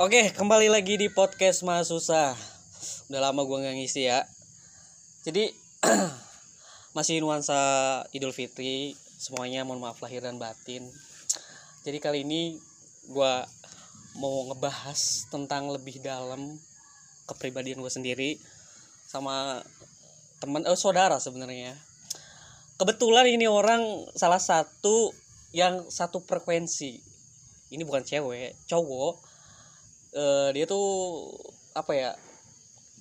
Oke, kembali lagi di podcast Mas Susah. Udah lama gua nggak ngisi ya. Jadi masih nuansa Idul Fitri. Semuanya mohon maaf lahir dan batin. Jadi kali ini gua mau ngebahas tentang lebih dalam kepribadian gue sendiri sama teman eh saudara sebenarnya. Kebetulan ini orang salah satu yang satu frekuensi. Ini bukan cewek, cowok eh, dia tuh apa ya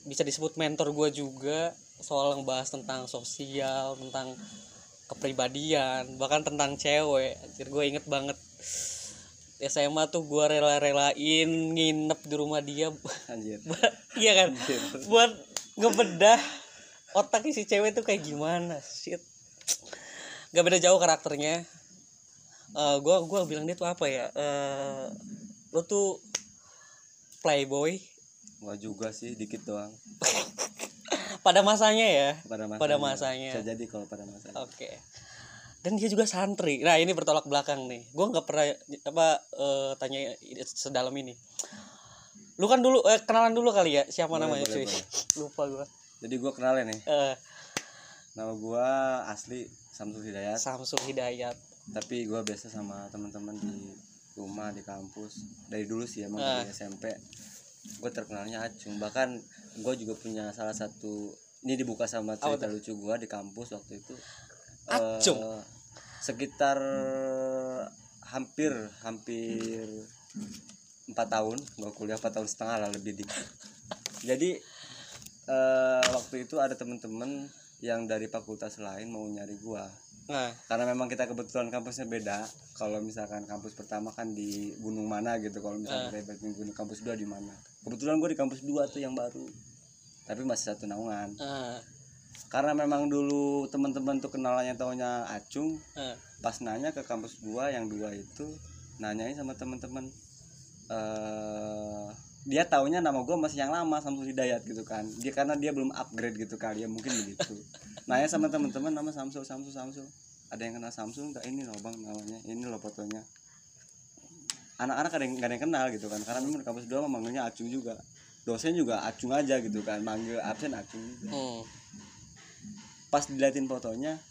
bisa disebut mentor gue juga soal ngebahas tentang sosial tentang kepribadian bahkan tentang cewek. Jadi gue inget banget. SMA tuh gue rela-relain nginep di rumah dia. Anjir. iya kan? Anjir. buat ngebedah otak si cewek tuh kayak gimana shit. Gak beda jauh karakternya. Gue gua bilang dia tuh apa ya eh lo tuh playboy. Gua juga sih dikit doang. Pada masanya ya? Pada masanya. Pada masanya. Bisa jadi kalau pada masanya. oke. Dan dia juga santri. Nah ini bertolak belakang nih. Gue nggak pernah apa eh, tanya sedalam ini. Lu kan dulu eh, kenalan dulu kali ya? Siapa Boleh, namanya boleh, cuy? boleh. lupa gue Jadi gua kenalin nih. eh. Nama gua asli Samsul Hidayat, Samsul Hidayat. Tapi gua biasa sama teman-teman di rumah di kampus. Dari dulu sih emang Ah. dari SMP. Gue terkenalnya Acung. Bahkan gue juga punya salah satu ini dibuka sama cerita lucu gua di kampus waktu itu. Acung? sekitar hampir hampir empat tahun gua kuliah empat tahun setengah lah lebih dikit jadi eh, waktu itu ada temen-temen yang dari fakultas lain mau nyari gua nah. Karena memang kita kebetulan kampusnya beda. Kalau misalkan kampus pertama kan di gunung mana gitu. Kalau misalkan kita ibaratnya gunung kampus dua di mana? Kebetulan gue di kampus dua tuh yang baru. Tapi masih satu naungan. Eh, karena memang dulu teman-teman tuh kenalannya taunya acung eh. pas nanya ke kampus gua yang dua itu nanyain sama teman-teman eh dia taunya nama gua masih yang lama Samsul Hidayat gitu kan. Dia karena dia belum upgrade gitu kali ya mungkin begitu. Nanya sama teman-teman nama Samsul Samsul Samsul. Ada yang kenal Samsul enggak ini loh bang namanya ini loh fotonya. Anak-anak ada yang nggak ada yang kenal gitu kan karena memang kampus dua mah manggilnya acung juga. Dosen juga acung aja gitu kan manggil absen acung juga. Hmm. pas diliatin fotonya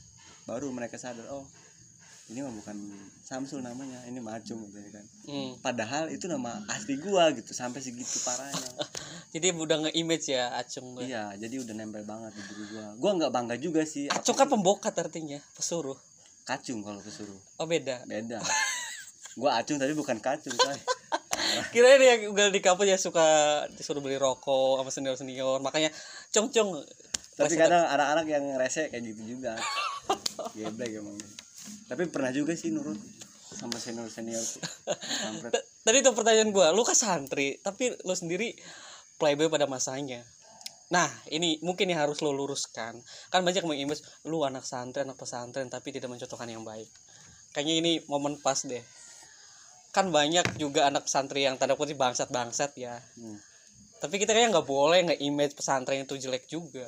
baru mereka sadar oh ini mah bukan Samsul namanya ini Macung gitu kan. Hmm. padahal itu nama asli gua gitu sampai segitu parahnya. Jadi udah nge-image ya Acung gue iya jadi udah nempel banget di diri gua. Gua nggak bangga juga sih. Acung kan pembokat artinya pesuruh. Kacung kalau kesuruh oh beda. Beda. Gua acung tapi bukan kacung coy. Kira ini yang udah di kampus ya suka disuruh beli rokok sama senior senior makanya cong cong tapi kadang anak-anak yang rese kayak gitu juga. Geblek emang tapi pernah juga sih nurut sama senior senior tadi tuh pertanyaan gua lu kan santri tapi lu sendiri playboy pada masanya. Nah ini mungkin yang harus lo luruskan. Kan banyak mengimage lu anak santri anak pesantren tapi tidak mencontohkan yang baik. Kayaknya ini momen pas deh. Kan banyak juga anak santri yang tanda kutip bangsat bangsat ya. Hmm. tapi kita kayaknya nggak boleh nggak image pesantren itu jelek juga.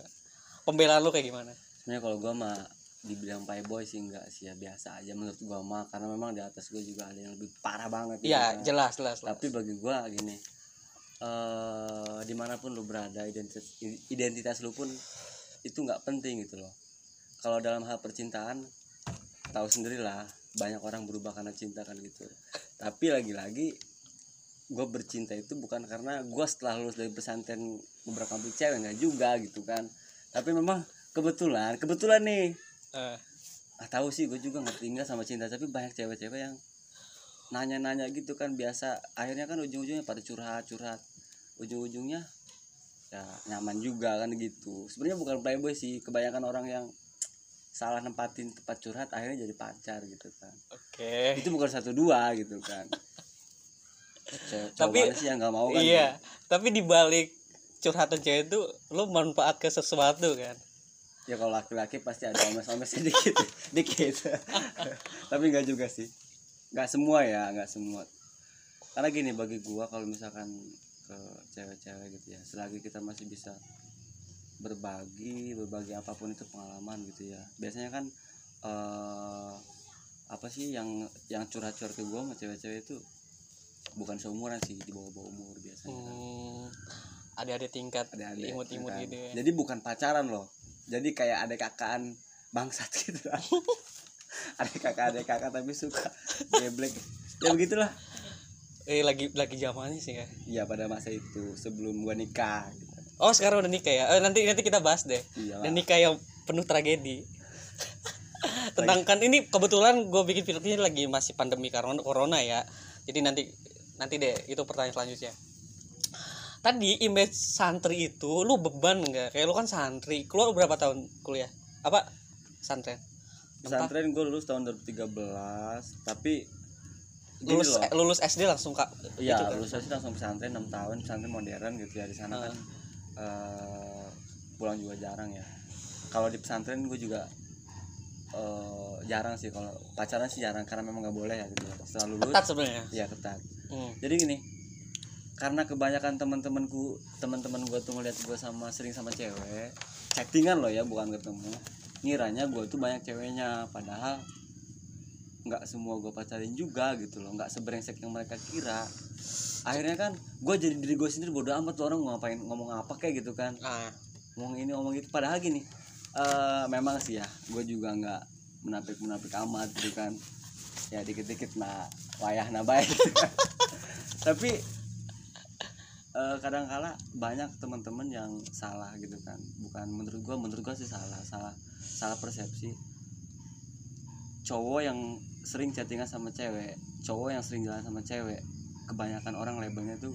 Pembelaan lu kayak gimana? Sebenarnya kalau gua mah dibilang playboy sih enggak sih ya biasa aja menurut gua mah karena memang di atas gua juga ada yang lebih parah banget gitu Iya kan. jelas jelas jelas. tapi bagi gua gini eh di mana pun lu berada identitas identitas lu pun itu nggak penting gitu loh kalau dalam hal percintaan tahu sendirilah banyak orang berubah karena cinta kan gitu tapi lagi-lagi gue bercinta itu bukan karena gue setelah lulus dari pesantren beberapa kampung cewek nggak juga gitu kan tapi memang kebetulan kebetulan nih Eh, ah tahu sih gue juga ngerti nggak sama cinta tapi banyak cewek-cewek yang nanya-nanya gitu kan biasa akhirnya kan ujung-ujungnya pada curhat-curhat ujung-ujungnya ya nyaman juga kan gitu. Sebenarnya bukan playboy sih kebanyakan orang yang salah nempatin tempat curhat akhirnya jadi pacar gitu kan. Oke. Itu bukan satu dua gitu kan. Cewek- Tapi- sih yang nggak mau kan iya tapi dibalik curhatan cewek itu lu manfaat ke sesuatu kan ya kalau laki-laki pasti ada omes-omes sedikit dikit. Tapi nggak juga sih. Nggak semua ya nggak semua. Karena gini bagi gua kalau misalkan ke cewek-cewek gitu ya selagi kita masih bisa berbagi berbagi apa pun itu pengalaman gitu ya. Biasanya kan eh apa sih yang yang curhat-curhat ke gue sama cewek-cewek itu bukan seumuran sih di bawah-bawah umur biasanya kan. hmm, ada ada tingkat ada imut-imut gitu ya. Jadi bukan pacaran loh jadi kayak ada kakaan bangsat gitu lah. Ada kakak ada kakak tapi suka geblek. Ya begitulah. Eh lagi lagi zamannya sih ya. Iya pada masa itu sebelum gua nikah gitu. oh sekarang udah nikah ya? Eh, nanti nanti kita bahas deh. Iyalah. dan nikah yang penuh tragedi. Tentang kan ini kebetulan gue bikin film ini lagi masih pandemi corona corona ya. Jadi nanti nanti deh itu pertanyaan selanjutnya tadi image santri itu lu beban nggak kayak lu kan santri keluar berapa tahun kuliah apa santren Enam tahun? pesantren gue lulus tahun 2013 tapi lulus loh lulus SD langsung kak Iya, gitu kan? lulus sih langsung pesantren 6 tahun, pesantren modern gitu ya di sana Ah. kan eh, pulang juga jarang ya. Kalau di pesantren gue juga eh, jarang sih kalau pacaran sih jarang karena memang nggak boleh ya gitu. Setelah lulus, ketat sebenarnya ya ketat. Hmm. Jadi gini, karena kebanyakan teman-temanku, teman-teman gue tuh ngeliat gue sama sering sama cewek, chattingan loh ya, bukan ketemu. Ngiranya gue tuh banyak ceweknya, padahal nggak semua gue pacarin juga gitu loh nggak seberengsek yang mereka kira. Akhirnya kan gue jadi diri gue sendiri bodoh amat tuh orang mau ngapain ngomong apa kayak gitu kan. Ah. Ngomong ini ngomong itu. Padahal gini eh memang sih ya gue juga nggak menapik menapik amat gitu kan. Ya dikit dikit nah wayah nah baik. Tapi eh kadang kala banyak teman-teman yang salah gitu kan. Bukan menurut gue menurut gue sih salah salah salah persepsi. Cowok yang sering chattingan sama cewek cowok yang sering jalan sama cewek kebanyakan orang labelnya tuh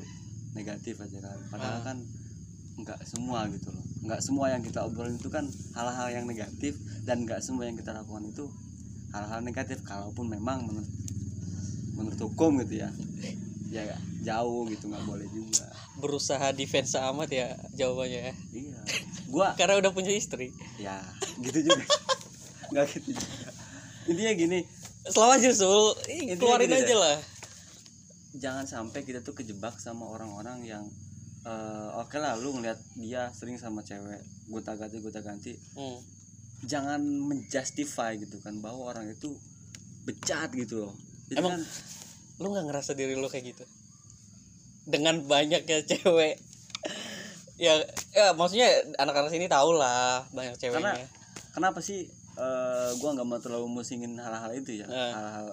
negatif aja kan. Padahal Ah. kan nggak semua gitu loh. Nggak semua yang kita obrolin itu kan hal-hal yang negatif dan nggak semua yang kita lakukan itu hal-hal negatif. Kalaupun memang menurut menurut hukum gitu ya. Ya jauh gitu nggak boleh juga berusaha defense amat ya jawabannya ya. Iya. Gua karena udah punya istri. Ya gitu juga. Nggak gitu juga. Intinya gini. Selama aja sul keluarin aja deh. lah. Jangan sampai kita tuh kejebak sama orang-orang yang eh, oke lah lu ngeliat dia sering sama cewek gonta ganti gonta ganti hmm. jangan menjustify gitu kan bahwa orang itu becat gitu loh. Jadi Emang- kan lu nggak ngerasa diri lu kayak gitu dengan banyaknya cewek ya ya maksudnya anak-anak sini tahu lah banyak ceweknya kenapa sih eh, gua nggak mau terlalu musingin hal-hal itu ya Eh. hal-hal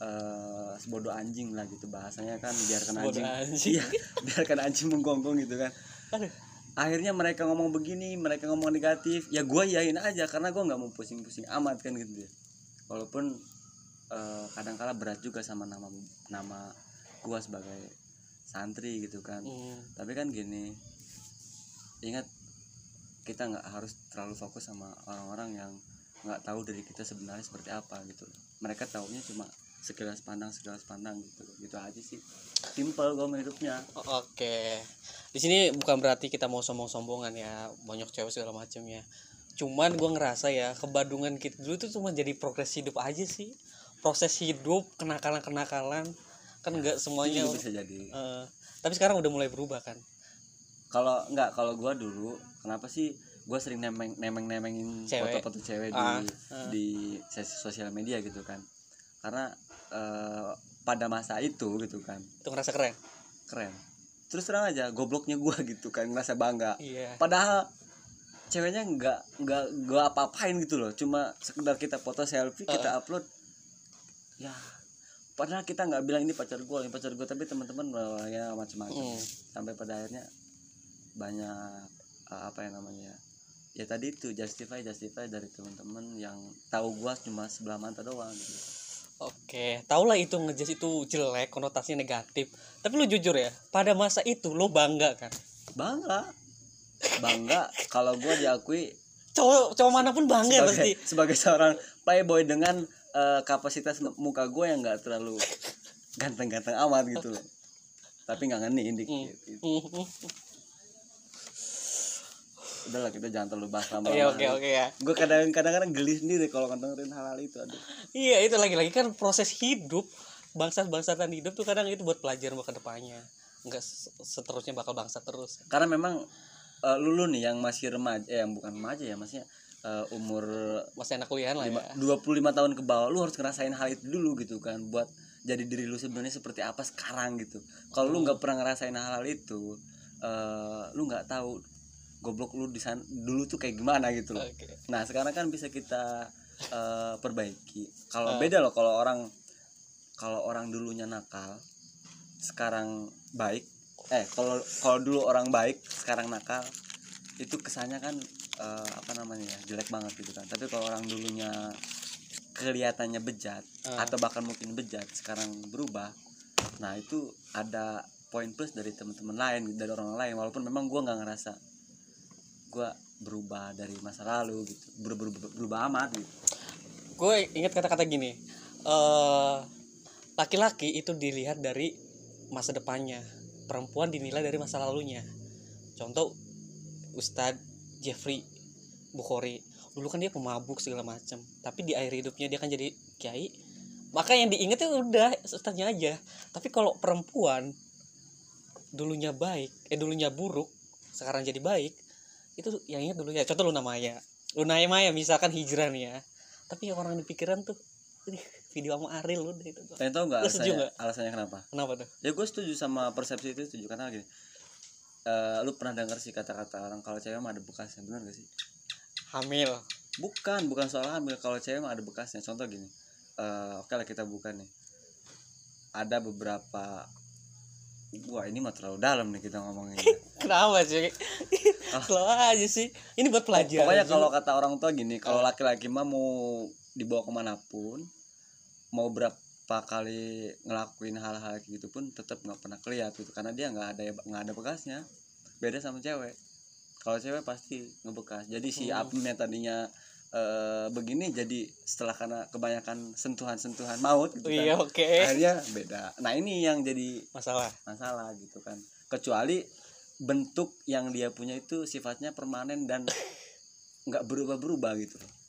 eh, sebodoh anjing lah gitu bahasanya kan biarkan Sebodoh anjing anjing. iya biarkan anjing menggonggong gitu kan Aduh. akhirnya mereka ngomong begini mereka ngomong negatif ya gua yain aja karena gua nggak mau pusing-pusing amat kan gitu ya walaupun eh, kadang-kala berat juga sama nama nama gua sebagai santri gitu kan. Hmm. tapi kan gini ingat kita nggak harus terlalu fokus sama orang-orang yang nggak tahu dari kita sebenarnya seperti apa gitu. Mereka taunya cuma sekilas pandang sekilas pandang gitu. Gitu aja sih. Simple gue hidupnya Oke, di sini bukan berarti kita mau sombong-sombongan ya, banyak cewek segala macam ya. Cuman gue ngerasa ya kebadungan kita dulu itu cuma jadi progres hidup aja sih, proses hidup kenakalan-kenakalan kan nggak semuanya. itu bisa jadi eh, tapi sekarang udah mulai berubah kan. kalau nggak kalau gue dulu kenapa sih gue sering nemeng nemeng nemengin Cewek. foto-foto cewek Ah, di ah. di ses- sosial media gitu kan karena eh, pada masa itu gitu kan Itu ngerasa keren. keren terus terang aja gobloknya gue gitu kan ngerasa bangga Iya. padahal ceweknya nggak nggak gue apa-apain gitu loh cuma sekedar kita foto selfie kita upload ya padahal kita nggak bilang ini pacar gue ini pacar gue tapi teman-teman ya macam-macam Hmm. sampai pada akhirnya banyak uh, apa yang namanya ya tadi itu justify justify dari teman-teman yang tahu gua cuma sebelah mata doang gitu. Oke, tau lah itu ngejudge itu jelek, konotasinya negatif. Tapi lu jujur ya, pada masa itu lu bangga kan? bangga bangga kalau gua diakui Cowok cowok mana pun bangga sebagai, pasti. sebagai seorang playboy dengan uh, kapasitas muka gue yang nggak terlalu ganteng-ganteng amat gitu loh tapi nggak ngeni dikit gitu. Hmm. udahlah kita jangan terlalu bahas lama Oke oke oke ya. gue kadang-kadang kadang geli sendiri kalau dengerin hal-hal itu aduh Iya itu lagi-lagi kan proses hidup bangsa-bangsatan hidup tuh kadang itu buat pelajaran buat ke depannya nggak se- seterusnya bakal bangsa terus karena memang eh, lu, lu nih yang masih remaja eh, yang bukan remaja ya maksudnya eh, umur masih anak kuliahan lah ya. lima- 25 tahun ke bawah lu harus ngerasain hal itu dulu gitu kan buat jadi diri lu sebenarnya seperti apa sekarang gitu. Kalau lu nggak pernah ngerasain hal-hal itu eh lu nggak tahu goblok lu di sana dulu tuh kayak gimana gitu loh. Oke. nah sekarang kan bisa kita eh, perbaiki. Kalau beda loh kalau orang kalau orang dulunya nakal sekarang baik. Eh kalau kalau dulu orang baik sekarang nakal itu kesannya kan eh, apa namanya ya jelek banget gitu kan. Tapi kalau orang dulunya kelihatannya bejat Ah. atau bahkan mungkin bejat sekarang berubah nah itu ada poin plus dari teman-teman lain dari orang lain. Walaupun memang gua nggak ngerasa gua berubah dari masa lalu gitu berubah, berubah, berubah amat gitu. Gue ingat kata-kata gini eh laki-laki itu dilihat dari masa depannya perempuan dinilai dari masa lalunya. Contoh Ustadz Jeffrey Bukhari. Dulu kan dia pemabuk segala macam tapi di akhir hidupnya dia kan jadi kiai. Maka yang diinget itu udah ustadznya aja. Tapi kalau perempuan dulunya baik eh dulunya buruk sekarang jadi baik itu yang inget dulunya. Contoh Luna Maya. Luna Maya misalkan hijrah nih ya. Tapi yang orang di pikiran tuh "Ih, video sama Ariel udah itu. Doang." Pengen tau Lu setuju alasannya, alasannya kenapa? kenapa tuh? Ya gue setuju sama persepsi itu setuju. Karena gini. Eh, lu pernah dengar sih kata-kata orang kalau cewek mah ada bekasnya benar gak sih? hamil Bukan, bukan soal hamil kalau cewek mah ada bekasnya. Contoh gini. eh, Oke lah kita buka nih. Ada beberapa Wah ini mah terlalu dalam nih kita ngomongin. kenapa sih Ah. slow aja sih ini buat pelajaran Pokoknya kalau kata orang tua gini, kalau Ah. laki-laki mah mau dibawa ke mana pun, mau berapa kali ngelakuin hal-hal kayak gitu pun tetap nggak pernah kelihatan gitu karena dia nggak ada nggak ada bekasnya. Beda sama cewek. Kalau cewek pasti ngebekas. Jadi si Hmm. Yang tadinya eh, begini jadi setelah karena kebanyakan sentuhan-sentuhan maut gitu kan. iya oke Akhirnya beda. Nah, ini yang jadi masalah masalah gitu kan kecuali bentuk yang dia punya itu sifatnya permanen dan nggak berubah-berubah gitu loh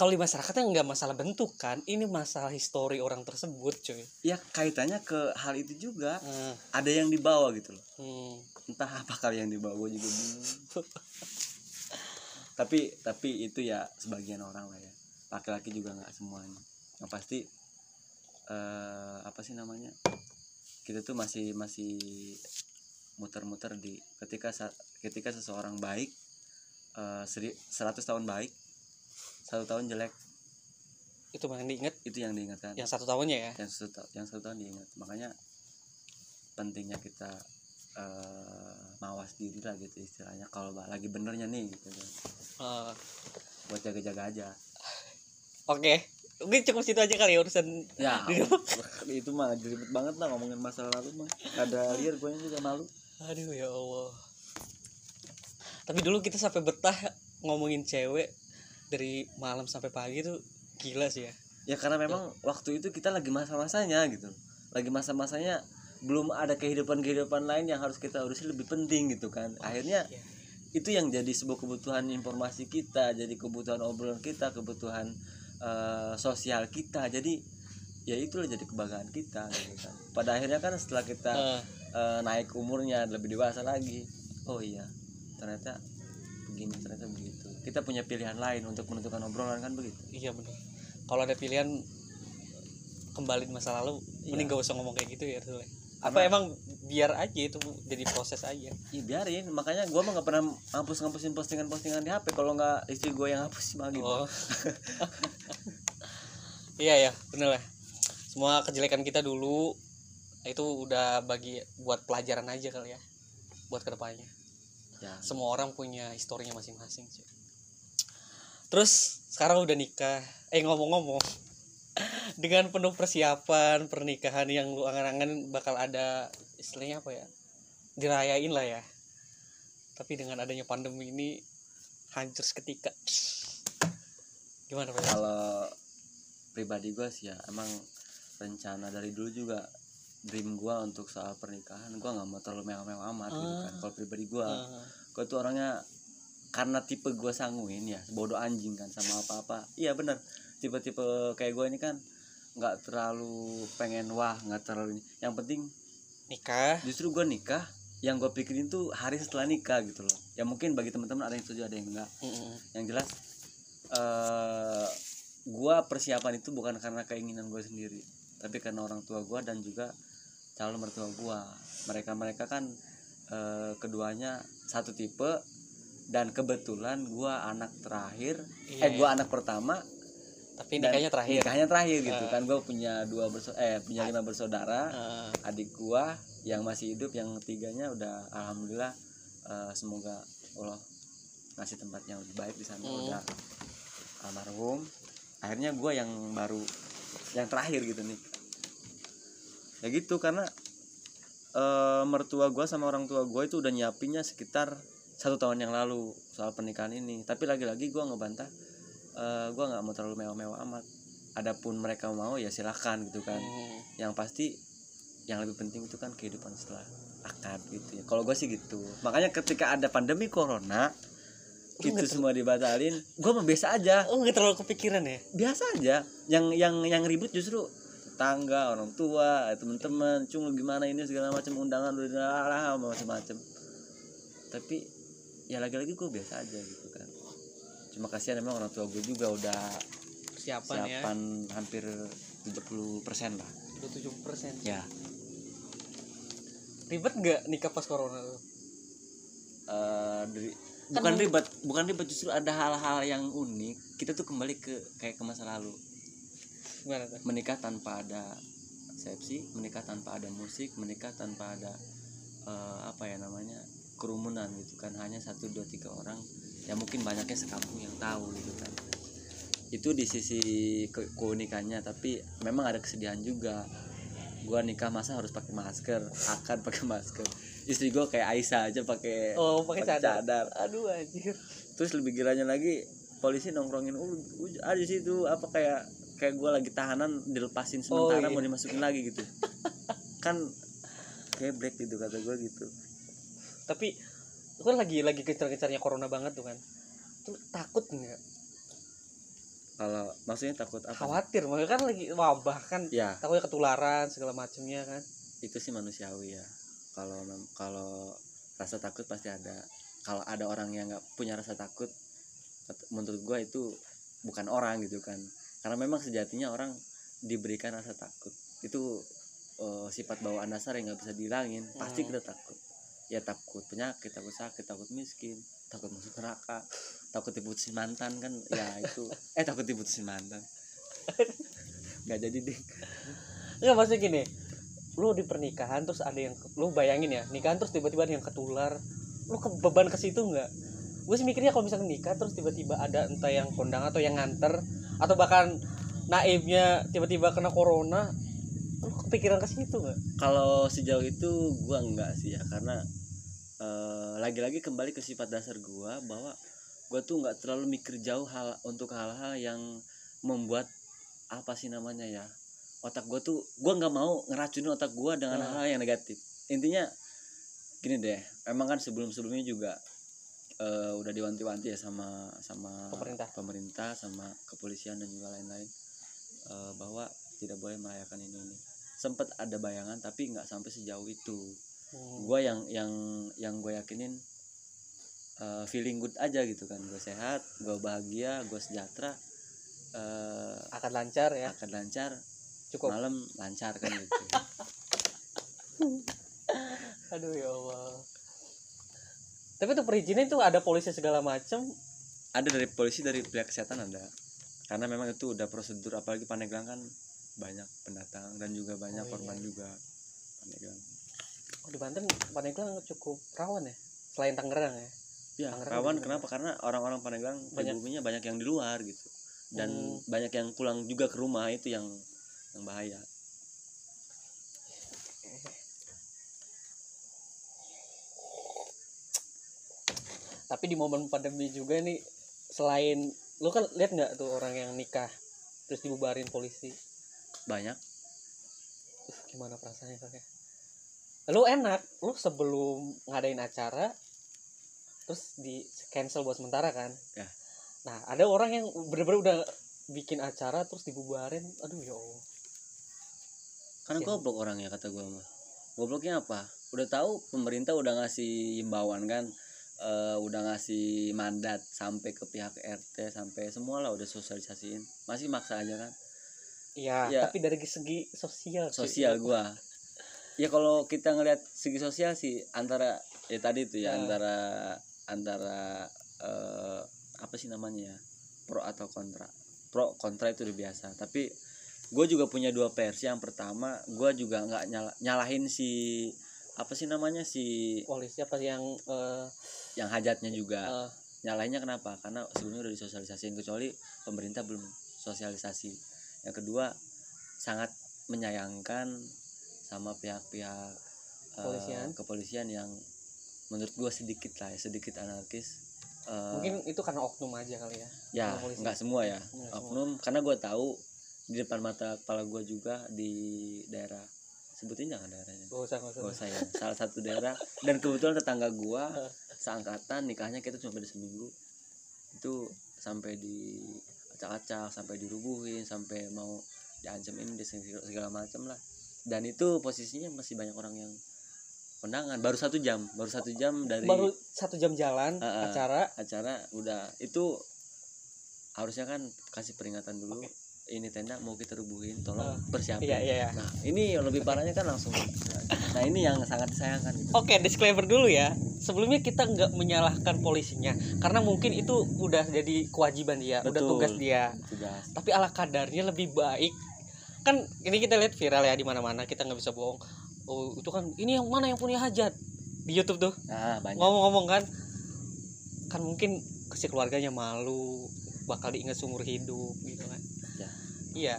kalau di masyarakatnya nggak masalah bentuk kan ini masalah histori orang tersebut cuy. Ya kaitannya ke hal itu juga. Hmm, ada yang dibawa gitu loh. Hmm. entah apa kali yang dibawa juga bingung. Tapi tapi itu ya sebagian orang lah ya. Laki-laki juga nggak semuanya. Yang pasti eh, apa sih namanya? Kita tuh masih masih muter-muter di ketika ketika seseorang baik eh, seri- 100 tahun baik satu tahun jelek. Itu yang diinget itu yang diingatkan. Yang satu tahunnya ya? Yang satu ta- yang satu tahun diingat. Makanya pentingnya kita eh, mawas diri lah gitu istilahnya. Kalau lagi benernya nih gitu kan. Eh, buat jaga-jaga aja. Oke. Mungkin cukup situ aja kali ya urusan ya itu mah ribet banget lah ngomongin masa lalu mah. Ada liar gue juga malu. Aduh ya allah. Tapi dulu kita sampai betah ngomongin cewek dari malam sampai pagi tuh gila sih ya. Ya karena memang waktu itu kita lagi masa-masanya gitu. Lagi masa-masanya belum ada kehidupan-kehidupan lain yang harus kita urusin lebih penting gitu kan. Akhirnya Iya. itu yang jadi sebuah kebutuhan informasi kita jadi kebutuhan obrolan kita kebutuhan eh, sosial kita. Jadi ya itulah jadi kebanggaan kita gitu kan. Pada akhirnya kan setelah kita Eh, eh, naik umurnya lebih dewasa lagi oh iya ternyata begini ternyata begitu kita punya pilihan lain untuk menentukan obrolan kan begitu? Iya bener. Kalau ada pilihan kembali di masa lalu Iya. mending gak usah ngomong kayak gitu ya Tul. apa Karena- emang biar aja itu jadi proses aja? Iya biarin, makanya gua mah nggak pernah ngapus ngapusin postingan-postingan di HP kalau nggak istri gue yang hapus mah gitu. oh. Iya ya bener lah. Semua kejelekan kita dulu itu udah bagi buat pelajaran aja kali ya buat ke depannya Ya, semua orang punya historinya masing-masing sih terus sekarang udah nikah. Eh ngomong-ngomong. Dengan penuh persiapan pernikahan yang lu angan-angan bakal ada istilahnya apa ya dirayain lah ya. Tapi dengan adanya pandemi ini hancur seketika. Gimana pak? Kalau pribadi gue sih ya emang rencana dari dulu juga dream gua untuk soal pernikahan gua nggak mau terlalu mewah-mewah amat gitu kan. Ah. Kalau pribadi gua, Eh, gua tuh orangnya karena tipe gua sanguin ya, bodoh anjing kan sama apa-apa. Iya bener, tipe-tipe kayak gua ini kan nggak terlalu pengen wah nggak terlalu ini. Yang penting nikah justru gue nikah yang gue pikirin tuh hari setelah nikah gitu loh ya mungkin bagi teman-teman ada yang setuju ada yang enggak Mm-mm. yang jelas eh gue persiapan itu bukan karena keinginan gue sendiri tapi karena orang tua gue dan juga calon mertua gue mereka mereka kan eh, keduanya satu tipe dan kebetulan gue anak terakhir Iya, eh gue anak pertama tapi nikahnya terakhir. nikahnya terakhir gitu Ah. kan. Gue punya dua berso eh punya lima bersaudara. Eh, adik gua yang masih hidup yang ketiganya udah alhamdulillah eh, semoga Allah ngasih tempat yang lebih baik di sana. Hmm. udah almarhum. Akhirnya gua yang baru yang terakhir gitu nih. Ya gitu karena eh, mertua gua sama orang tua gua itu udah nyiapinnya sekitar satu tahun yang lalu soal pernikahan ini. Tapi lagi-lagi gua ngebantah eh, gua nggak mau terlalu mewah-mewah amat. Adapun mereka mau ya silahkan gitu kan. Hmm. yang pasti yang lebih penting itu kan kehidupan setelah akad gitu ya. Kalau gue sih gitu. Makanya ketika ada pandemi corona Lu itu semua dibatalin. Gue mah biasa aja. Oh nggak terlalu kepikiran ya? Biasa aja. Yang yang yang ribut justru tetangga orang tua teman-teman. Cung gimana ini segala macam undangan udah macam-macam. Tapi ya lagi-lagi gue biasa aja gitu kan. Cuma kasihan emang orang tua gue juga udah persiapan ya. siapan hampir 70% lah. Udah 70 persen. Ya. Ribet nggak nikah pas corona tuh? Eh dari Kan bukan ribet bukan ribet justru ada hal-hal yang unik. Kita tuh kembali ke kayak ke masa lalu. Gimana tuh? Menikah tanpa ada resepsi menikah tanpa ada musik menikah tanpa ada eh, apa ya namanya kerumunan gitu kan. Hanya satu dua tiga orang. Ya mungkin banyaknya sekampung yang tahu gitu kan. Itu di sisi ke- keunikannya tapi memang ada kesedihan juga. Gua nikah masa harus pakai masker akan pakai masker. Istri gua kayak Aisyah aja pakai oh pakai cadar. cadar. aduh anjir. Terus lebih gilanya lagi polisi nongkrongin uh, uh, ada di situ apa kayak kayak gue lagi tahanan dilepasin Oh, sementara iya. mau dimasukin lagi gitu. Kan kayak break gitu kata gue gitu tapi itu kan lagi lagi gencar-gencarnya corona banget tuh kan. Tuh takut nggak? Kalau maksudnya takut apa? Khawatir makanya kan lagi wabah kan ya. takutnya ketularan segala macemnya kan. Itu sih manusiawi ya. Kalau kalau rasa takut pasti ada. Kalau ada orang yang nggak punya rasa takut menurut gue itu bukan orang gitu kan. Karena memang sejatinya orang diberikan rasa takut. Itu eh, sifat bawaan dasar yang nggak bisa dihilangin. Pasti Hmm. kita takut ya takut penyakit takut sakit takut miskin takut masuk neraka takut diputusin mantan kan ya itu. Eh takut diputusin mantan. Nggak jadi deh. Enggak maksudnya gini lu di pernikahan terus ada yang lu bayangin ya nikahan terus tiba-tiba ada yang ketular lu ke beban ke situ nggak? Gue sih mikirnya kalau misalnya nikah terus tiba-tiba ada entah yang kondang atau yang nganter atau bahkan naibnya tiba-tiba kena corona lu kepikiran ke situ nggak? Kalau sejauh itu gua enggak sih ya karena eh, lagi-lagi kembali ke sifat dasar gua bahwa gua tuh nggak terlalu mikir jauh hal untuk hal-hal yang membuat apa sih namanya ya otak gua tuh gua nggak mau ngeracunin otak gua dengan Hmm. hal-hal yang negatif intinya gini deh emang kan sebelum-sebelumnya juga eh, udah diwanti-wanti ya sama sama Pemerintah. pemerintah sama kepolisian dan juga lain-lain eh, bahwa tidak boleh merayakan ini ini sempat ada bayangan tapi nggak sampai sejauh itu Hmm. gue yang yang yang gue yakinin eh, feeling good aja gitu kan. Gue sehat gue bahagia gue sejahtera eh, akan lancar ya. akan lancar. Cukup. Malam lancar kan gitu. Aduh ya allah. Tapi tuh perizinan itu ada polisi segala macem? Ada dari polisi dari pihak kesehatan ada. Karena memang itu udah prosedur apalagi Pandeglang kan banyak pendatang dan juga banyak Oh, iya. korban juga. Pandeglang. oh, di Banten Pandeglang cukup rawan ya selain Tangerang ya. Ya Tangerang rawan kenapa? Karena orang-orang Pandeglang Banyak. banyak yang di luar gitu. Dan Hmm. banyak yang pulang juga ke rumah itu yang yang bahaya. Tapi di momen pandemi juga nih selain lu kan lihat nggak tuh orang yang nikah terus dibubarin polisi? Banyak. Gimana perasaannya kakek lu enak lu sebelum ngadain acara terus di cancel buat sementara kan? Ya. nah ada orang yang bener-bener udah bikin acara terus dibubarin. Aduh ya allah. Karena Sian. goblok orangnya kata gue mah. Gobloknya apa? Udah tahu pemerintah udah ngasih himbauan kan? Eh, udah ngasih mandat sampai ke pihak RT sampai semua lah udah sosialisasiin. Masih maksa aja kan? Iya, Ya. tapi dari segi sosial. sosial gua ya kalau kita ngelihat segi sosial sih antara ya tadi tuh ya Ah. antara antara eh, apa sih namanya ya pro atau kontra. Pro kontra itu udah biasa. Tapi gue juga punya dua versi. Yang pertama gue juga nggak nyala- nyalahin si apa sih namanya si Polisi apa yang eh, yang hajatnya juga. eh, nyalahinnya kenapa? Karena sebelumnya udah disosialisasiin kecuali pemerintah belum sosialisasi. Yang kedua sangat menyayangkan sama pihak-pihak eh, Kepolisian. kepolisian yang menurut gua sedikit lah ya sedikit anarkis Eh, mungkin itu karena oknum aja kali ya. ya nggak semua ya Nggak semua. oknum karena gua tahu di depan mata kepala gua juga di daerah sebutin jangan daerahnya Gak usah, gak usah. Gak usah ya salah satu daerah dan kebetulan tetangga gua Eh. seangkatan nikahnya kita cuma beda seminggu itu sampai di acak-acak sampai dirubuhin sampai mau diancam ini segala macam lah dan itu posisinya masih banyak orang yang kondangan baru satu jam baru satu jam dari Baru satu jam jalan ah. acara. acara udah itu harusnya kan kasih peringatan dulu ini tenda mau kita rubuhin tolong Ah. persiapin Iya, iya, iya. nah ini yang lebih parahnya kan langsung nah ini yang sangat disayangkan gitu Oke, disclaimer dulu ya. Sebelumnya kita nggak menyalahkan polisinya, karena mungkin itu udah jadi kewajiban dia, udah Betul. tugas dia. tugas Tapi ala kadarnya lebih baik. Kan ini kita lihat viral ya di mana-mana, kita nggak bisa bohong. Oh, itu kan ini yang mana yang punya hajat di YouTube tuh nah ngomong-ngomong kan, kan mungkin si keluarganya malu, bakal diingat seumur hidup gitu kan. Ya. Iya.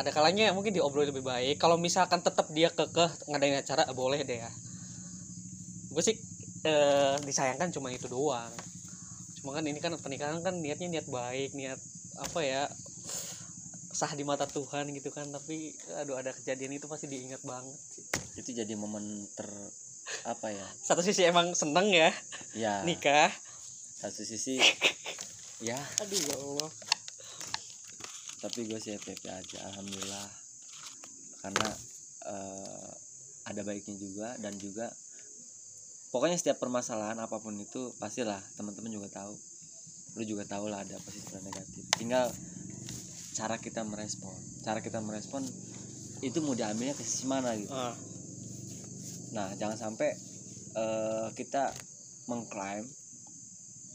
Ada kalanya mungkin diobrol lebih baik. Kalau misalkan tetap dia kekeh ngadain acara eh, boleh deh ya. Gue sih eh, disayangkan cuma itu doang. Cuma kan ini kan pernikahan kan niatnya niat baik, niat apa ya sah di mata Tuhan gitu kan tapi aduh ada kejadian itu pasti diingat banget sih. itu jadi momen ter apa ya? Satu sisi emang seneng ya ya. nikah. Satu sisi ya. Aduh ya Allah. Tapi gue sih happy aja alhamdulillah. Karena eh, ada baiknya juga dan juga pokoknya setiap permasalahan apa pun itu pastilah teman-teman juga tahu. Lu juga tahu lah ada positif dan negatif. Tinggal cara kita merespon cara kita merespon itu mau diambilnya ke sisi mana gitu Ah, Nah, jangan sampai eh, kita mengklaim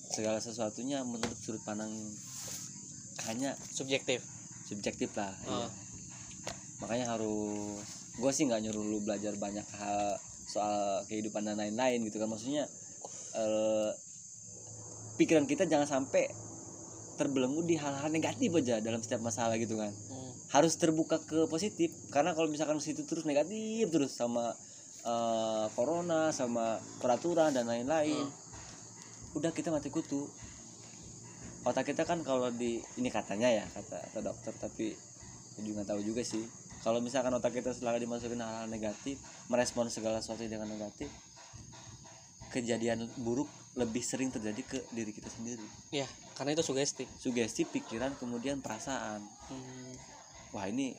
segala sesuatunya menurut sudut pandang hanya subjektif subjektif lah. iya. Ah. Makanya harus gue sih nggak nyuruh lu belajar banyak hal soal kehidupan dan lain-lain gitu kan maksudnya eh, pikiran kita jangan sampai terbelenggu di hal-hal negatif aja dalam setiap masalah gitu kan Hmm. harus terbuka ke positif karena kalau misalkan situ terus negatif terus sama eh, corona sama peraturan dan lain-lain Hmm. udah kita mati kutu otak kita kan kalau di ini katanya ya kata kata dokter tapi juga nggak tahu juga sih kalau misalkan otak kita setelah dimasukin hal-hal negatif merespon segala sesuatu dengan negatif kejadian buruk lebih sering terjadi ke diri kita sendiri. Ya karena itu sugesti. Sugesti pikiran kemudian perasaan. Hmm. wah ini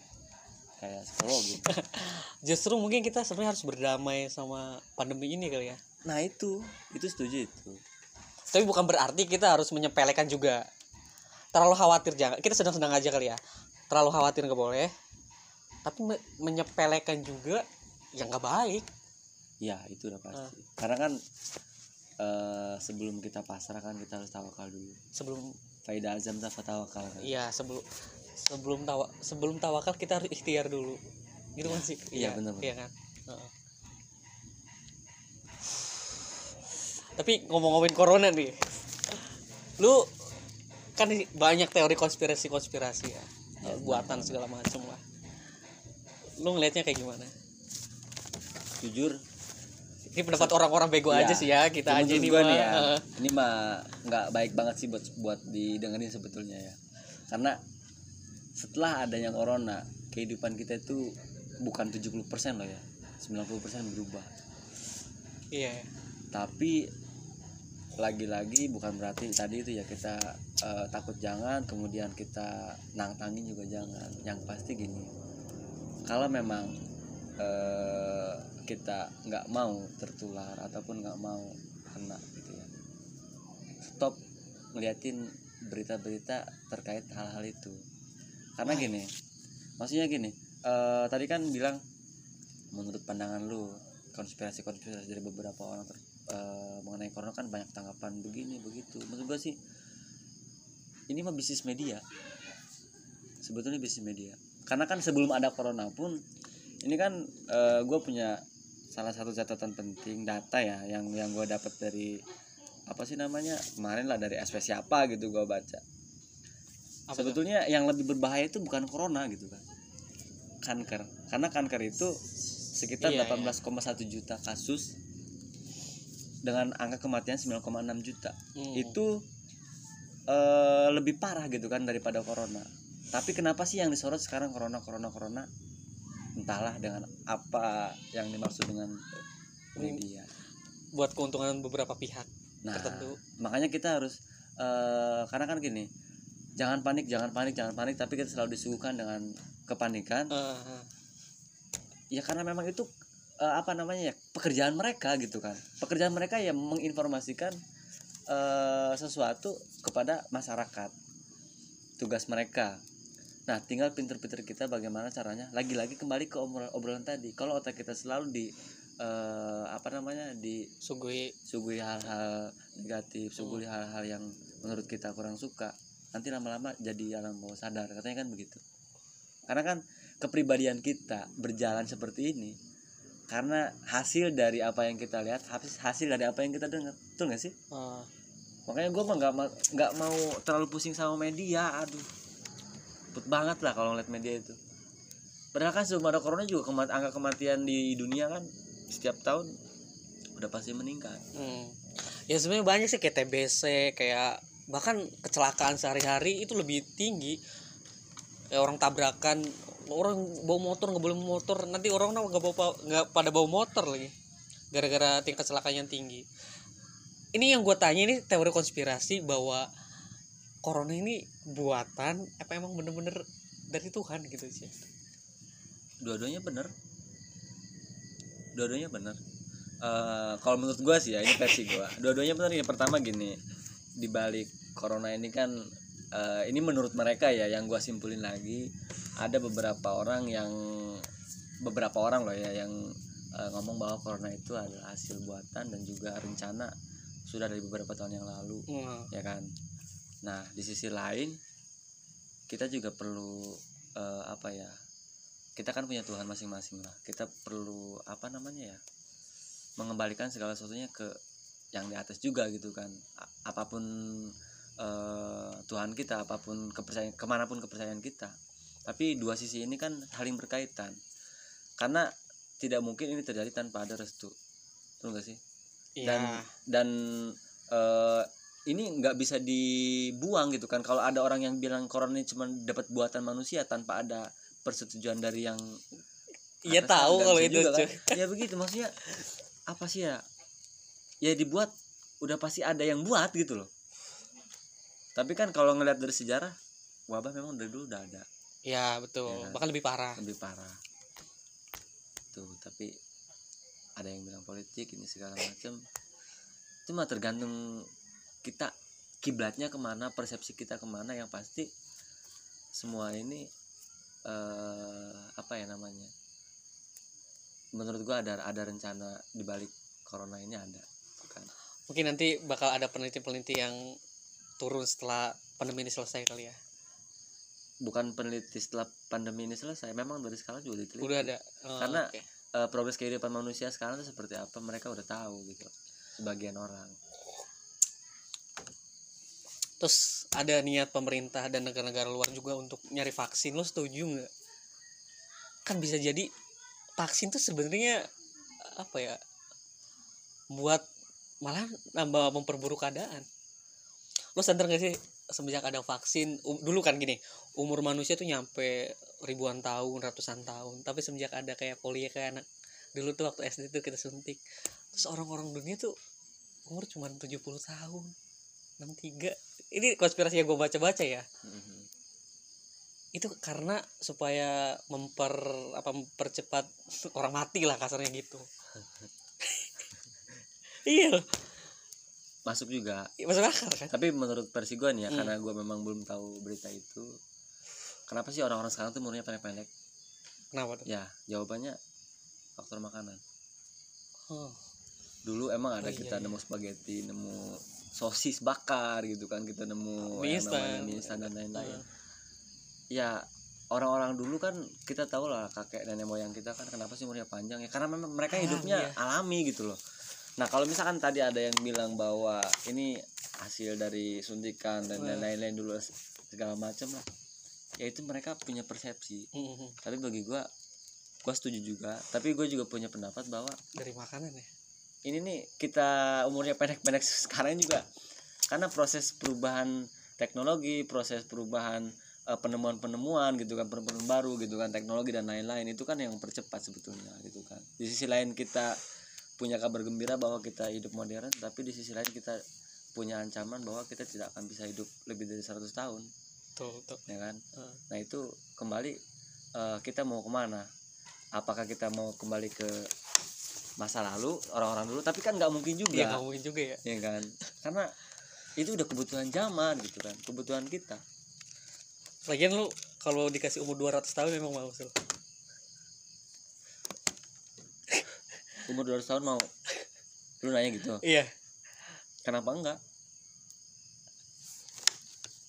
kayak psikologi. Justru mungkin kita sebenarnya harus berdamai sama pandemi ini kali ya. Nah itu. Itu setuju itu. Tapi bukan berarti kita harus menyepelekan juga. Terlalu khawatir jangan. Kita sedang-sedang aja kali ya. Terlalu khawatir nggak boleh. Tapi me- menyepelekan juga yang nggak baik. Ya itu udah pasti. Karena kan eh, sebelum kita pasrah kan kita harus tawakal dulu. Sebelum Faida azam tawakal kan? iya sebelum sebelum tawa sebelum tawakal kita harus ikhtiar dulu. Gitu kan sih? Iya, benar, benar. iya kan? Tapi ngomong-ngomongin corona nih. Lu kan banyak teori konspirasi konspirasi ya Ya, buatan segala macam lah. Lu ngelihatnya kayak gimana? Jujur ini pendapat orang-orang bego ya, aja sih ya kita aja nih gua mah nih ya ini mah nggak baik banget sih buat buat didengerin sebetulnya ya. Karena setelah adanya corona kehidupan kita itu bukan 70% loh ya 90% berubah. Iya. Tapi lagi-lagi bukan berarti tadi itu ya kita eh, takut jangan kemudian kita nantangin juga jangan. Yang pasti gini kalau memang eh, kita nggak mau tertular ataupun nggak mau kena gitu ya. Stop ngeliatin berita-berita terkait hal-hal itu. Karena gini maksudnya gini eh tadi kan bilang menurut pandangan lu konspirasi konspirasi dari beberapa orang ter, eh, mengenai corona kan banyak tanggapan begini begitu. Menurut gua sih ini mah bisnis media. Sebetulnya bisnis media. Karena kan sebelum ada corona pun ini kan gue punya salah satu catatan penting data ya yang yang gue dapat dari apa sih namanya kemarin lah dari SP siapa gitu gue baca. Apa sebetulnya yang lebih berbahaya itu bukan corona gitu kan kanker. Karena kanker itu sekitar Iya, 18,1 juta kasus dengan angka kematian 9,6 juta. Hmm. itu eh, lebih parah gitu kan daripada corona. Tapi kenapa sih yang disorot sekarang corona corona corona entahlah dengan apa yang dimaksud dengan media buat keuntungan beberapa pihak nah tertentu. makanya kita harus eh, karena kan gini jangan panik jangan panik jangan panik tapi kita selalu disuguhkan dengan kepanikan. Eh. ya karena memang itu eh, apa namanya ya pekerjaan mereka gitu kan. Pekerjaan mereka ya menginformasikan eh, sesuatu kepada masyarakat tugas mereka nah tinggal pinter-pinter kita bagaimana caranya. Lagi-lagi kembali ke obrolan, obrolan tadi. Kalau otak kita selalu di eh, apa namanya sugui. disuguhi hal-hal negatif suguhi hal-hal yang menurut kita kurang suka nanti lama-lama jadi alam bawah sadar. Katanya kan begitu. Karena kan kepribadian kita berjalan seperti ini karena hasil dari apa yang kita lihat hasil hasil dari apa yang kita dengar. Betul nggak sih? Eh, makanya gue mah nggak nggak mau terlalu pusing sama media aduh Ribet banget lah kalau ngeliat media itu. Padahal kan sebelum ada corona juga kemat angka kematian di dunia kan setiap tahun udah pasti meningkat. Hmm. ya sebenarnya banyak sih kayak TBC kayak bahkan kecelakaan sehari-hari itu lebih tinggi. Ya orang tabrakan orang bawa motor nggak boleh motor. Nanti orang nggak bawa nggak pada bawa motor lagi gara-gara tingkat kecelakaan yang tinggi. Ini yang gue tanya ini teori konspirasi bahwa corona ini buatan apa emang bener-bener dari Tuhan gitu sih? Dua-duanya bener. Dua-duanya bener. Eh, kalau menurut gua sih ya ini versi gua. Dua-duanya bener ini pertama gini di balik corona ini kan eh, ini menurut mereka ya yang gua simpulin lagi ada beberapa orang yang beberapa orang loh ya yang eh, ngomong bahwa corona itu adalah hasil buatan dan juga rencana sudah dari beberapa tahun yang lalu. Hmm. ya kan nah di sisi lain kita juga perlu eh, apa ya kita kan punya Tuhan masing-masing lah. Kita perlu apa namanya ya mengembalikan segala sesuatunya ke yang di atas juga gitu kan. A- apa pun eh, Tuhan kita apa pun kepercayaan ke mana pun kepercayaan kita. Tapi dua sisi ini kan saling berkaitan. Karena tidak mungkin ini terjadi tanpa ada restu. Betul nggak sih? Dan Iya. dan eh, ini nggak bisa dibuang gitu kan kalau ada orang yang bilang corona ini cuma dapat buatan manusia tanpa ada persetujuan dari yang Iya tahu kalau itu juga, kan. ya begitu maksudnya apa sih ya ya dibuat udah pasti ada yang buat gitu loh tapi kan kalau ngeliat dari sejarah wabah memang dari dulu udah ada Ya betul. Iya kan? Bahkan lebih parah. lebih parah tuh tapi ada yang bilang politik ini segala macam itu mah tergantung kita kiblatnya ke mana persepsi kita ke mana yang pasti semua ini eh apa ya namanya menurut gua ada ada rencana di balik corona ini ada kan Mungkin nanti bakal ada peneliti-peneliti yang turun setelah pandemi ini selesai kali ya. bukan peneliti setelah pandemi ini selesai memang dari sekarang juga diteliti Udah ada. Oh, Karena- oke. eh, progres kehidupan manusia sekarang itu seperti apa mereka udah tahu gitu sebagian orang Terus ada niat pemerintah dan negara-negara luar juga untuk nyari vaksin. Lo setuju nggak? Kan bisa jadi vaksin tuh sebenarnya apa ya? Buat malah nambah memperburuk keadaan. Lo sadar gak sih semenjak ada vaksin um- dulu kan gini umur manusia tuh nyampe ribuan tahun ratusan tahun tapi semenjak ada kayak polio kayak anak dulu tuh waktu SD tuh kita suntik terus orang-orang dunia tuh umur cuma 70 tahun 63 ini konspirasi yang gue baca-baca ya. Mhm. itu karena supaya memper apa mempercepat orang mati lah kasarnya gitu. Iya masuk juga. Masuk akal kan? Tapi menurut versi gue nih ya Hmm. karena gue memang belum tahu berita itu kenapa sih orang-orang sekarang tuh umurnya pendek-pendek? Kenapa tuh? Ya jawabannya faktor makanan. Oh. Dulu emang ada Oh, iya, kita iya. nemu spaghetti nemu sosis bakar gitu kan kita nemu Mie instan. dan lain-lain Heeh. ya orang-orang dulu kan kita tahu lah kakek nenek moyang kita kan kenapa sih umurnya panjang ya karena memang mereka Alami, hidupnya ya. alami gitu loh nah kalau misalkan tadi ada yang bilang bahwa ini hasil dari suntikan dan lain-lain dulu segala macam lah ya itu mereka punya persepsi tapi bagi gua gua setuju juga tapi gue juga punya pendapat bahwa dari makanan ya ini nih kita umurnya pendek-pendek sekarang juga. Karena proses perubahan teknologi proses perubahan eh, penemuan-penemuan gitu kan penemuan baru gitu kan teknologi dan lain-lain itu kan yang mempercepat sebetulnya gitu kan. Di sisi lain kita punya kabar gembira bahwa kita hidup modern tapi di sisi lain kita punya ancaman bahwa kita tidak akan bisa hidup lebih dari 100 tahun. Tuh tuh ya kan? Heeh. nah itu kembali eh, kita mau ke mana? Apakah kita mau kembali ke masa lalu orang-orang dulu. Tapi kan nggak mungkin juga. Ya nggak mungkin juga ya. Ya kan? Karena itu udah kebutuhan zaman gitu kan kebutuhan kita. Lagian lu kalau dikasih umur 200 tahun memang mau Sul. umur 200 tahun mau. Lu nanya gitu. Iya. Kenapa enggak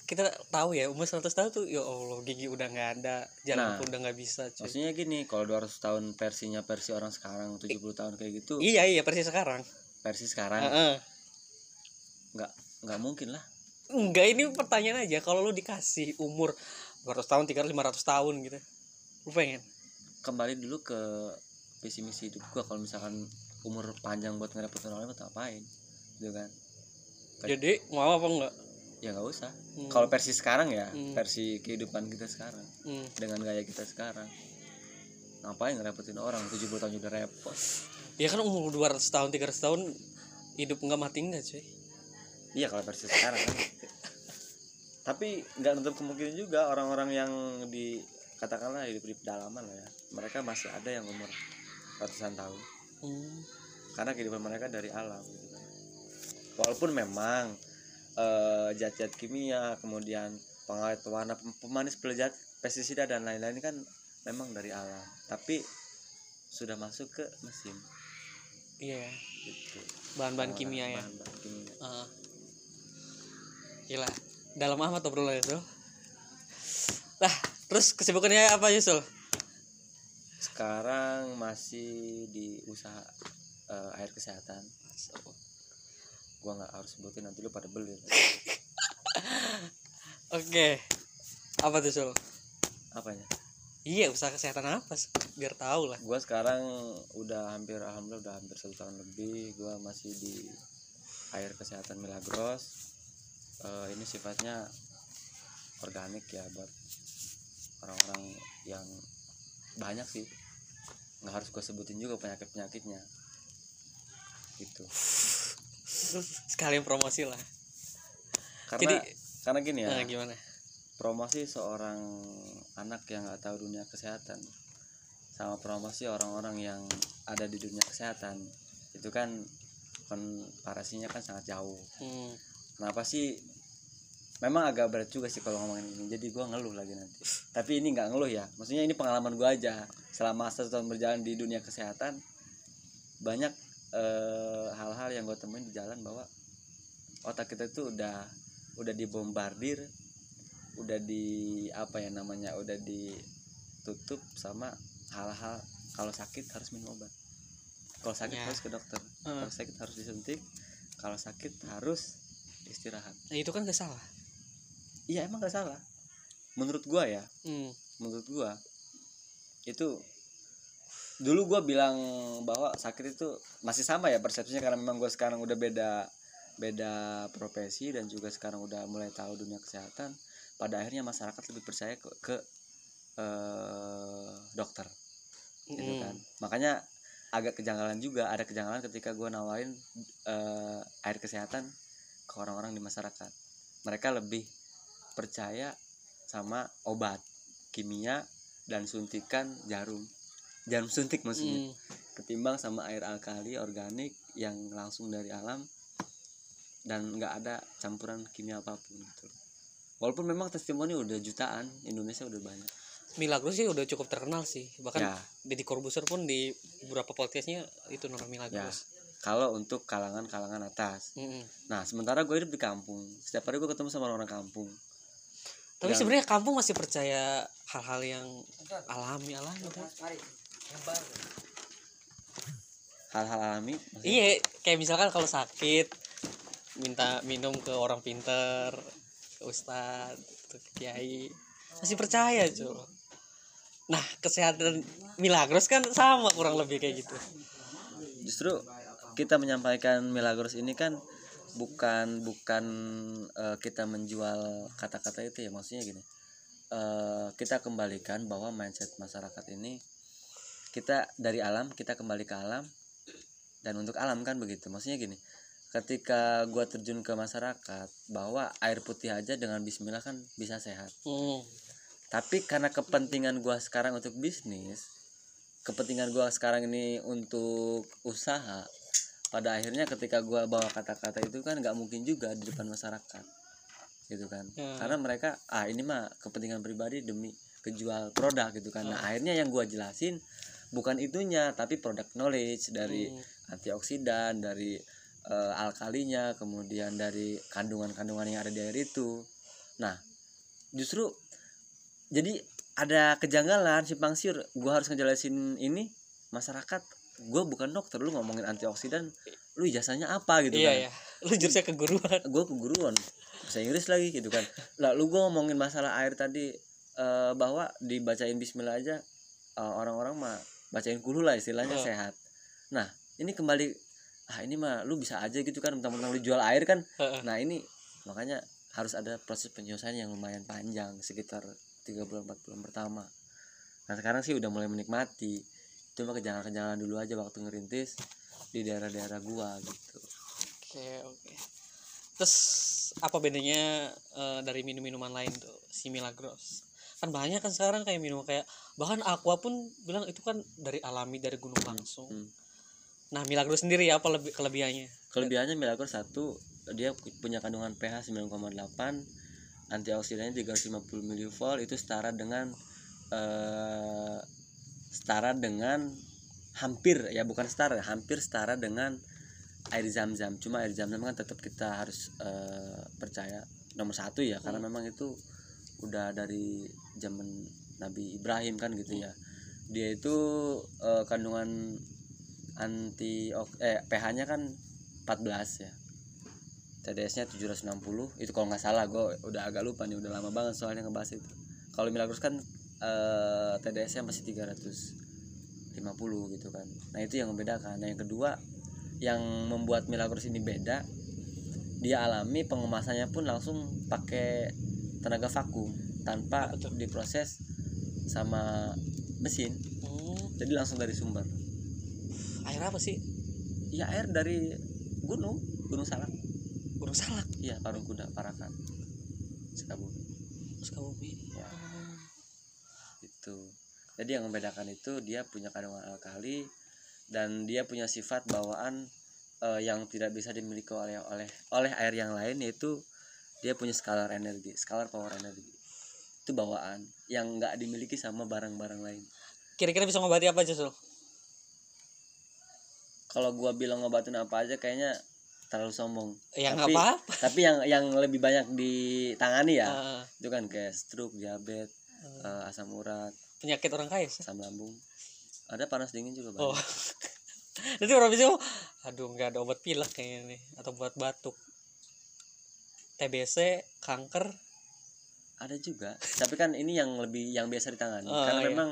kita tahu ya umur 100 tahun tuh ya Allah gigi udah nggak ada jalan Nah, pun udah nggak bisa cuy. maksudnya gini kalau 200 tahun versinya versi orang sekarang 70 tahun kayak gitu iya iya persis sekarang. versi sekarang? Heeh. nggak nggak mungkin lah. Enggak ini pertanyaan aja kalau lu dikasih umur 200 tahun 300 500 tahun gitu lu pengen? Kembali dulu ke visi misi hidup gua kalau misalkan umur panjang buat ngerepotin orang lain ngapain? Gitu kan? Jadi mau apa enggak ya nggak usah Hmm. kalau versi sekarang ya Hmm. versi kehidupan kita sekarang Hmm. dengan gaya kita sekarang ngapain ngerepotin orang 70 tahun udah repot ya kan umur 200 tahun 300 tahun hidup enggak mati enggak cuy iya kalau versi sekarang kan tapi nggak nutup kemungkinan juga orang-orang yang di katakanlah hidup di pedalaman lah ya mereka masih ada yang umur ratusan tahun Hmm. karena kehidupan mereka dari alam gitu kan. walaupun memang eh, zat-zat kimia kemudian pengawet pewarna pem- pemanis pelejat pestisida dan lain-lain kan memang dari alam. Tapi sudah masuk ke mesin. Iya. Gitu. Bahan-bahan kimia ya? bahan-bahan kimia. Heeh. gila. Dalam amat obrolannya Sul lah terus kesibukannya apa aja Sul sekarang masih di usaha eh, air kesehatan gua nggak harus sebutin nanti lu pada beli. Oke. Apa tuh Sul? Apanya? Iya usaha kesehatan apa biar tahu lah. Gua sekarang udah hampir alhamdulillah udah hampir satu tahun lebih. Gua masih di air kesehatan Milagros. Eh, ini sifatnya organik ya buat orang-orang yang banyak sih. Nggak harus gue sebutin juga penyakit penyakitnya gitu sekalian promosi lah. Karena Jadi, karena gini ya. Nah, gimana? Promosi seorang anak yang nggak tahu dunia kesehatan sama promosi orang-orang yang ada di dunia kesehatan itu kan komparasinya kan sangat jauh. Hmm. kenapa sih? Memang agak berat juga sih kalau ngomongin ini jadi gua ngeluh lagi nanti. Tapi ini nggak ngeluh ya maksudnya ini pengalaman gua aja. Selama satu tahun berjalan di dunia kesehatan banyak eh, hal-hal yang gue temuin di jalan bahwa otak kita tuh udah udah dibombardir udah di apa ya namanya udah ditutup sama hal-hal kalau sakit harus minum obat. Kalau sakit Ya. harus ke dokter. Kalau sakit harus disuntik kalau sakit harus istirahat. Nah itu kan gak salah. Iya emang gak salah. Menurut gua ya hmm. menurut gua itu dulu gua bilang bahwa sakit itu masih sama ya persepsinya karena memang gua sekarang udah beda beda profesi dan juga sekarang udah mulai tahu dunia kesehatan. Pada akhirnya masyarakat lebih percaya ke, ke eh, dokter. Gitu Hmm. kan. Makanya agak kejanggalan juga ada kejanggalan ketika gua nawarin eh, air kesehatan ke orang-orang di masyarakat. Mereka lebih percaya sama obat kimia dan suntikan jarum jarum suntik maksudnya. Hmm. ketimbang sama air alkali organik yang langsung dari alam dan nggak ada campuran kimia apa pun gitu. Walaupun memang testimoni udah jutaan Indonesia udah banyak. Milagros sih udah cukup terkenal sih. Bahkan ya. Deddy Corbuzier pun di beberapa podcastnya itu nama Milagros. Kalau untuk kalangan-kalangan atas. Mm-mm. nah sementara gue hidup di kampung. Setiap hari gue ketemu sama orang kampung. Tapi Yang- sebenarnya kampung masih percaya hal-hal yang alami alami kan? Hal-hal alami maksudnya- iya kayak misalkan kalau sakit minta minum ke orang pinter ke ustad ke kiai. Masih percaya cuy nah kesehatan Milagros kan sama kurang lebih kayak gitu. Justru kita menyampaikan Milagros ini kan bukan bukan eh, kita menjual kata-kata itu ya maksudnya gini. Eh, kita kembalikan bahwa mindset masyarakat ini kita dari alam kita kembali ke alam. Dan untuk alam kan begitu. Maksudnya gini ketika gua terjun ke masyarakat bahwa air putih aja dengan Bismillah kan bisa sehat. Hmm. tapi karena kepentingan gua sekarang untuk bisnis kepentingan gua sekarang ini untuk usaha pada akhirnya ketika gua bawa kata-kata itu kan nggak mungkin juga di depan masyarakat. Gitu kan. Ya. karena mereka ah ini mah kepentingan pribadi demi kejual produk gitu kan. Nah akhirnya yang gua jelasin bukan itunya tapi product knowledge dari Hmm. antioksidan dari eh, alkalinya kemudian dari kandungan-kandungan yang ada di air itu. Nah justru jadi ada kejanggalan simpang siur. Gua harus ngejelasin ini masyarakat. Gue bukan dokter lu ngomongin antioksidan lu ijazahnya apa gitu iya kan? ya lu jurusnya keguruan. Gue keguruan bahasa Inggris lagi gitu kan. Lalu gue ngomongin masalah air tadi eh, bahwa dibacain Bismillah aja eh, orang-orang mah bacain kulu lah istilahnya Oh. sehat. Nah ini kembali ah ini mah lu bisa aja gitu kan mentang-mentang lu jual air kan? Nah ini makanya harus ada proses penyelesaian yang lumayan panjang sekitar tiga bulan empat bulan pertama. Nah sekarang sih udah mulai menikmati. Cuma kejanggalan-kejanggalan dulu aja waktu ngerintis di daerah-daerah gua gitu. Oke oke. Terus apa bedanya eh, dari minum-minuman lain tuh si Milagros kan banyak kan sekarang kayak minum kayak bahkan Aqua pun bilang itu kan dari alami dari gunung langsung. hmm. nah Milagros sendiri apa lebih kelebihannya? Kelebihannya Milagros satu dia pu- punya kandungan pH 9,8 antioksidannya 350 mV itu setara dengan eh, setara dengan hampir ya bukan setara hampir setara dengan air zam-zam. Cuma air zam-zam kan tetap kita harus eh, percaya nomor satu ya karena memang itu udah dari zaman Nabi Ibrahim kan gitu ya. Dia itu eh, kandungan anti eh pH-nya kan 14 ya. TDS-nya 760 itu kalau nggak salah gue udah agak lupa nih udah lama banget soalnya ngebahas itu. Kalau Milagros kan eh, TDS-nya masih 350 gitu kan. Nah itu yang membedakan. Nah yang kedua yang membuat Milagros ini beda dia alami pengemasannya pun langsung pakai tenaga vakum tanpa diproses sama mesin. Hmm, jadi langsung dari sumber. Air apa sih? Ya air dari gunung gunung salak. Gunung salak? Iya parung kuda parakan Sukabumi. Sukabumi. Ya. Hmm. itu jadi yang membedakan itu dia punya kandungan alkali dan dia punya sifat bawaan eh, yang tidak bisa dimiliki oleh oleh oleh air yang lain yaitu dia punya skalar energi skalar power energi. Itu bawaan yang nggak dimiliki sama barang-barang lain. Kira-kira bisa ngobati apa aja Sul? kalau gua bilang ngobatin apa aja kayaknya terlalu sombong. Ya Tapi- apa-apa. tapi yang yang lebih banyak ditangani ya Eh, itu kan kayak stroke diabetes eh, asam urat penyakit orang kaya sih asam lambung. Ada panas dingin juga banyak. Oh. Nanti orang bisa ngomong, aduh nggak ada obat pilek kayaknya nih atau buat batuk TBC kanker. Ada juga. Tapi kan ini yang lebih yang biasa ditangani. Oh, karena iya. memang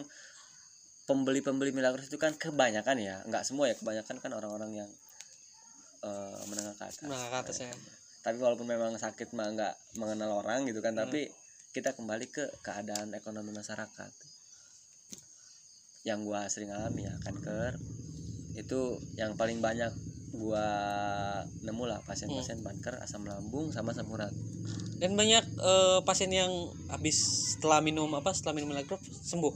pembeli-pembeli Milagros itu kan kebanyakan ya. Nggak semua ya kebanyakan kan orang-orang yang eh, menengah ke atas. Menengah ke atas, ya. tapi walaupun memang sakit mah nggak mengenal orang gitu kan Hmm. tapi kita kembali ke keadaan ekonomi masyarakat. Yang gua sering alami ya kanker. Itu yang paling banyak gua nemu lah pasien-pasien Hmm. kanker asam lambung sama asam urat. Dan banyak eh, pasien yang habis setelah minum apa setelah minum Milagros sembuh?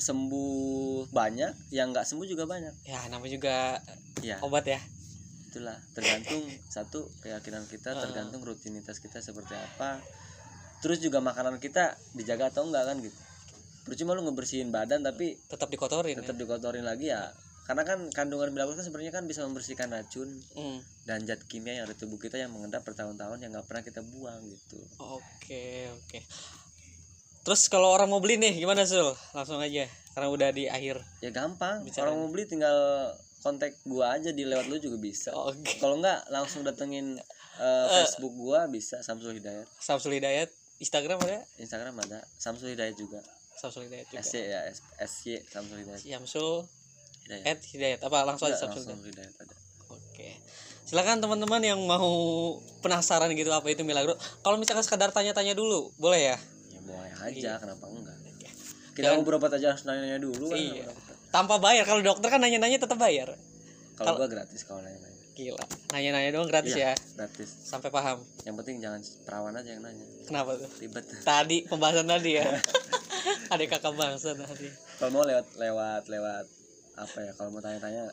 Sembuh banyak yang nggak sembuh juga banyak. Ya namanya juga ya obat ya. Itulah tergantung satu keyakinan kita tergantung rutinitas kita seperti apa. Terus juga makanan kita dijaga atau enggak kan gitu. Percuma lu ngebersihin badan tapi tetap dikotorin tetap dikotorin lagi ya karena kan kandungan milagrus kan sebenarnya kan bisa membersihkan racun? Hmm. dan zat kimia yang ada di tubuh kita yang mengendap bertahun-tahun yang nggak pernah kita buang gitu Oke, oke. Terus kalau orang mau beli nih gimana Sul? Langsung aja karena udah di akhir. ya gampang Bicara- orang mau beli tinggal kontak gua aja di lewat lu juga bisa Oke. kalau enggak langsung datengin eh, Facebook gua bisa Samsul Hidayat Samsul Hidayat, Instagram ada? Instagram ada Samsul Hidayat juga Samsul Hidayat juga. SY ya S- SY Samsul Hidayat Samsul Hidayat at Hidayat apa langsung aja Samsul langsung Hidayat. Ada Oke. Silakan teman-teman yang mau penasaran gitu apa itu Milagro. Kalau misalkan sekedar tanya-tanya dulu, boleh ya? ya boleh aja kenapa enggak Jangan- kita mau berobat aja harus nanya-nanya dulu kan Iya. Tanpa bayar. Kalau dokter kan nanya-nanya tetap bayar. kalau gua gratis kalau nanya-nanya Gila. Nanya-nanya doang gratis Iya. ya. gratis Sampai paham. yang penting jangan perawan aja yang nanya Kenapa tuh? ribet Tadi pembahasan tadi ya. Ada kakak bangsa tadi. kalau mau lewat lewat lewat apa ya kalau mau tanya-tanya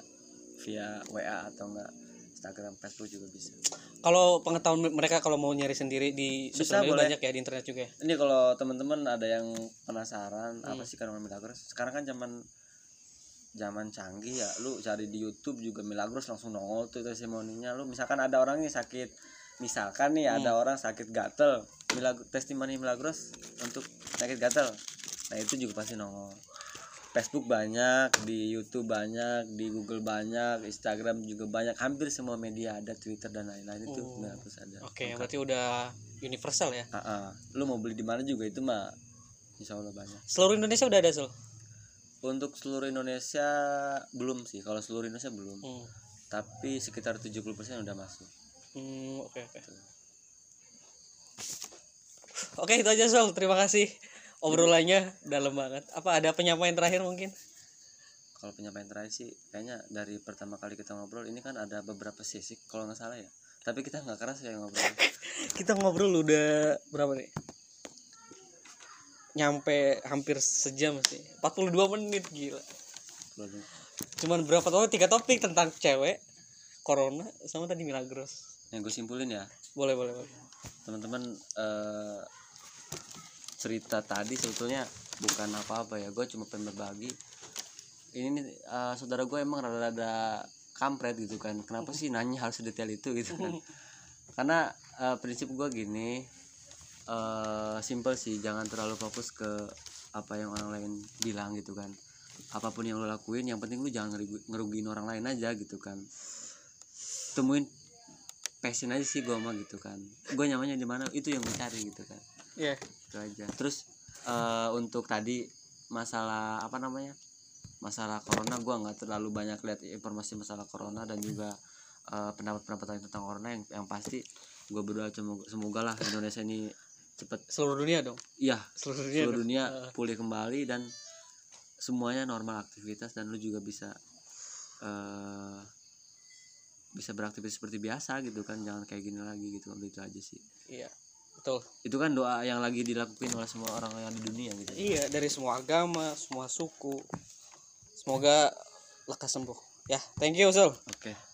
via WA atau enggak Instagram Facebook juga bisa Kalau pengetahuan mereka kalau mau nyari sendiri di Bisa, sosial media boleh. banyak ya di internet juga ya. ini kalau teman-teman ada yang penasaran apa Hmm. sih kandungan Milagros sekarang kan zaman zaman canggih ya lu cari di YouTube juga Milagros langsung nongol tuh testimoninya lu misalkan ada orang nih sakit misalkan nih ada Hmm. orang sakit gatel Milag testimoni Milagros untuk sakit gatel nah itu juga pasti nongol Facebook banyak di YouTube banyak di Google banyak Instagram juga banyak hampir semua media ada Twitter dan lain-lain itu Oh. Milagros ada Oke, berarti udah universal ya. Ah, ah. lu mau beli di mana juga itu mah insya Allah banyak Seluruh Indonesia udah ada, Sul. untuk seluruh Indonesia belum sih kalau seluruh Indonesia belum Hmm. tapi sekitar 70% udah masuk Hmm, oke oke. Oke, itu aja Sul. Terima kasih. Obrolannya dalam banget. Apa ada penyampaian terakhir mungkin? kalau penyampaian terakhir sih kayaknya dari pertama kali kita ngobrol ini kan ada beberapa sesi kalau nggak salah ya tapi kita nggak keras ya ngobrol Kita ngobrol udah berapa nih? Nyampe hampir sejam sih. 42 menit gila. Cuman berapa topik? Tiga topik tentang cewek, corona, sama tadi Milagros. yang gue simpulin ya Boleh, boleh, boleh. teman-teman eh, cerita tadi sebetulnya bukan apa-apa ya gue cuma pengen berbagi. Ini nih eh, saudara gue emang rada-rada kampret gitu kan. Kenapa sih nanya hal sedetail itu gitu kan? Karena eh, prinsip gue gini eh simple sih jangan terlalu fokus ke apa yang orang lain bilang gitu kan. Apa pun yang lo lakuin yang penting lu jangan ngerugi- ngerugiin orang lain aja gitu kan. Temuin passion aja sih gue mah gitu kan. Gue nyamannya di mana? Itu yang gue cari gitu kan Iya. itu aja terus eh, untuk tadi masalah apa namanya masalah corona gue nggak terlalu banyak lihat informasi masalah corona dan juga eh, pendapat-pendapat lain tentang corona yang yang pasti gue berdoa semoga, semoga lah Indonesia ini cepet Seluruh dunia dong. iya Seluruh dunia. seluruh dunia Eh, pulih kembali dan semuanya normal aktivitas dan lu juga bisa eh bisa beraktivitas seperti biasa gitu kan jangan kayak gini lagi gitu itu aja sih Iya. Betul. itu kan doa yang lagi dilakukan oleh semua orang yang di dunia gitu Iya, dari semua agama, semua suku. Semoga lekas sembuh. Ya, thank you, Sul. oke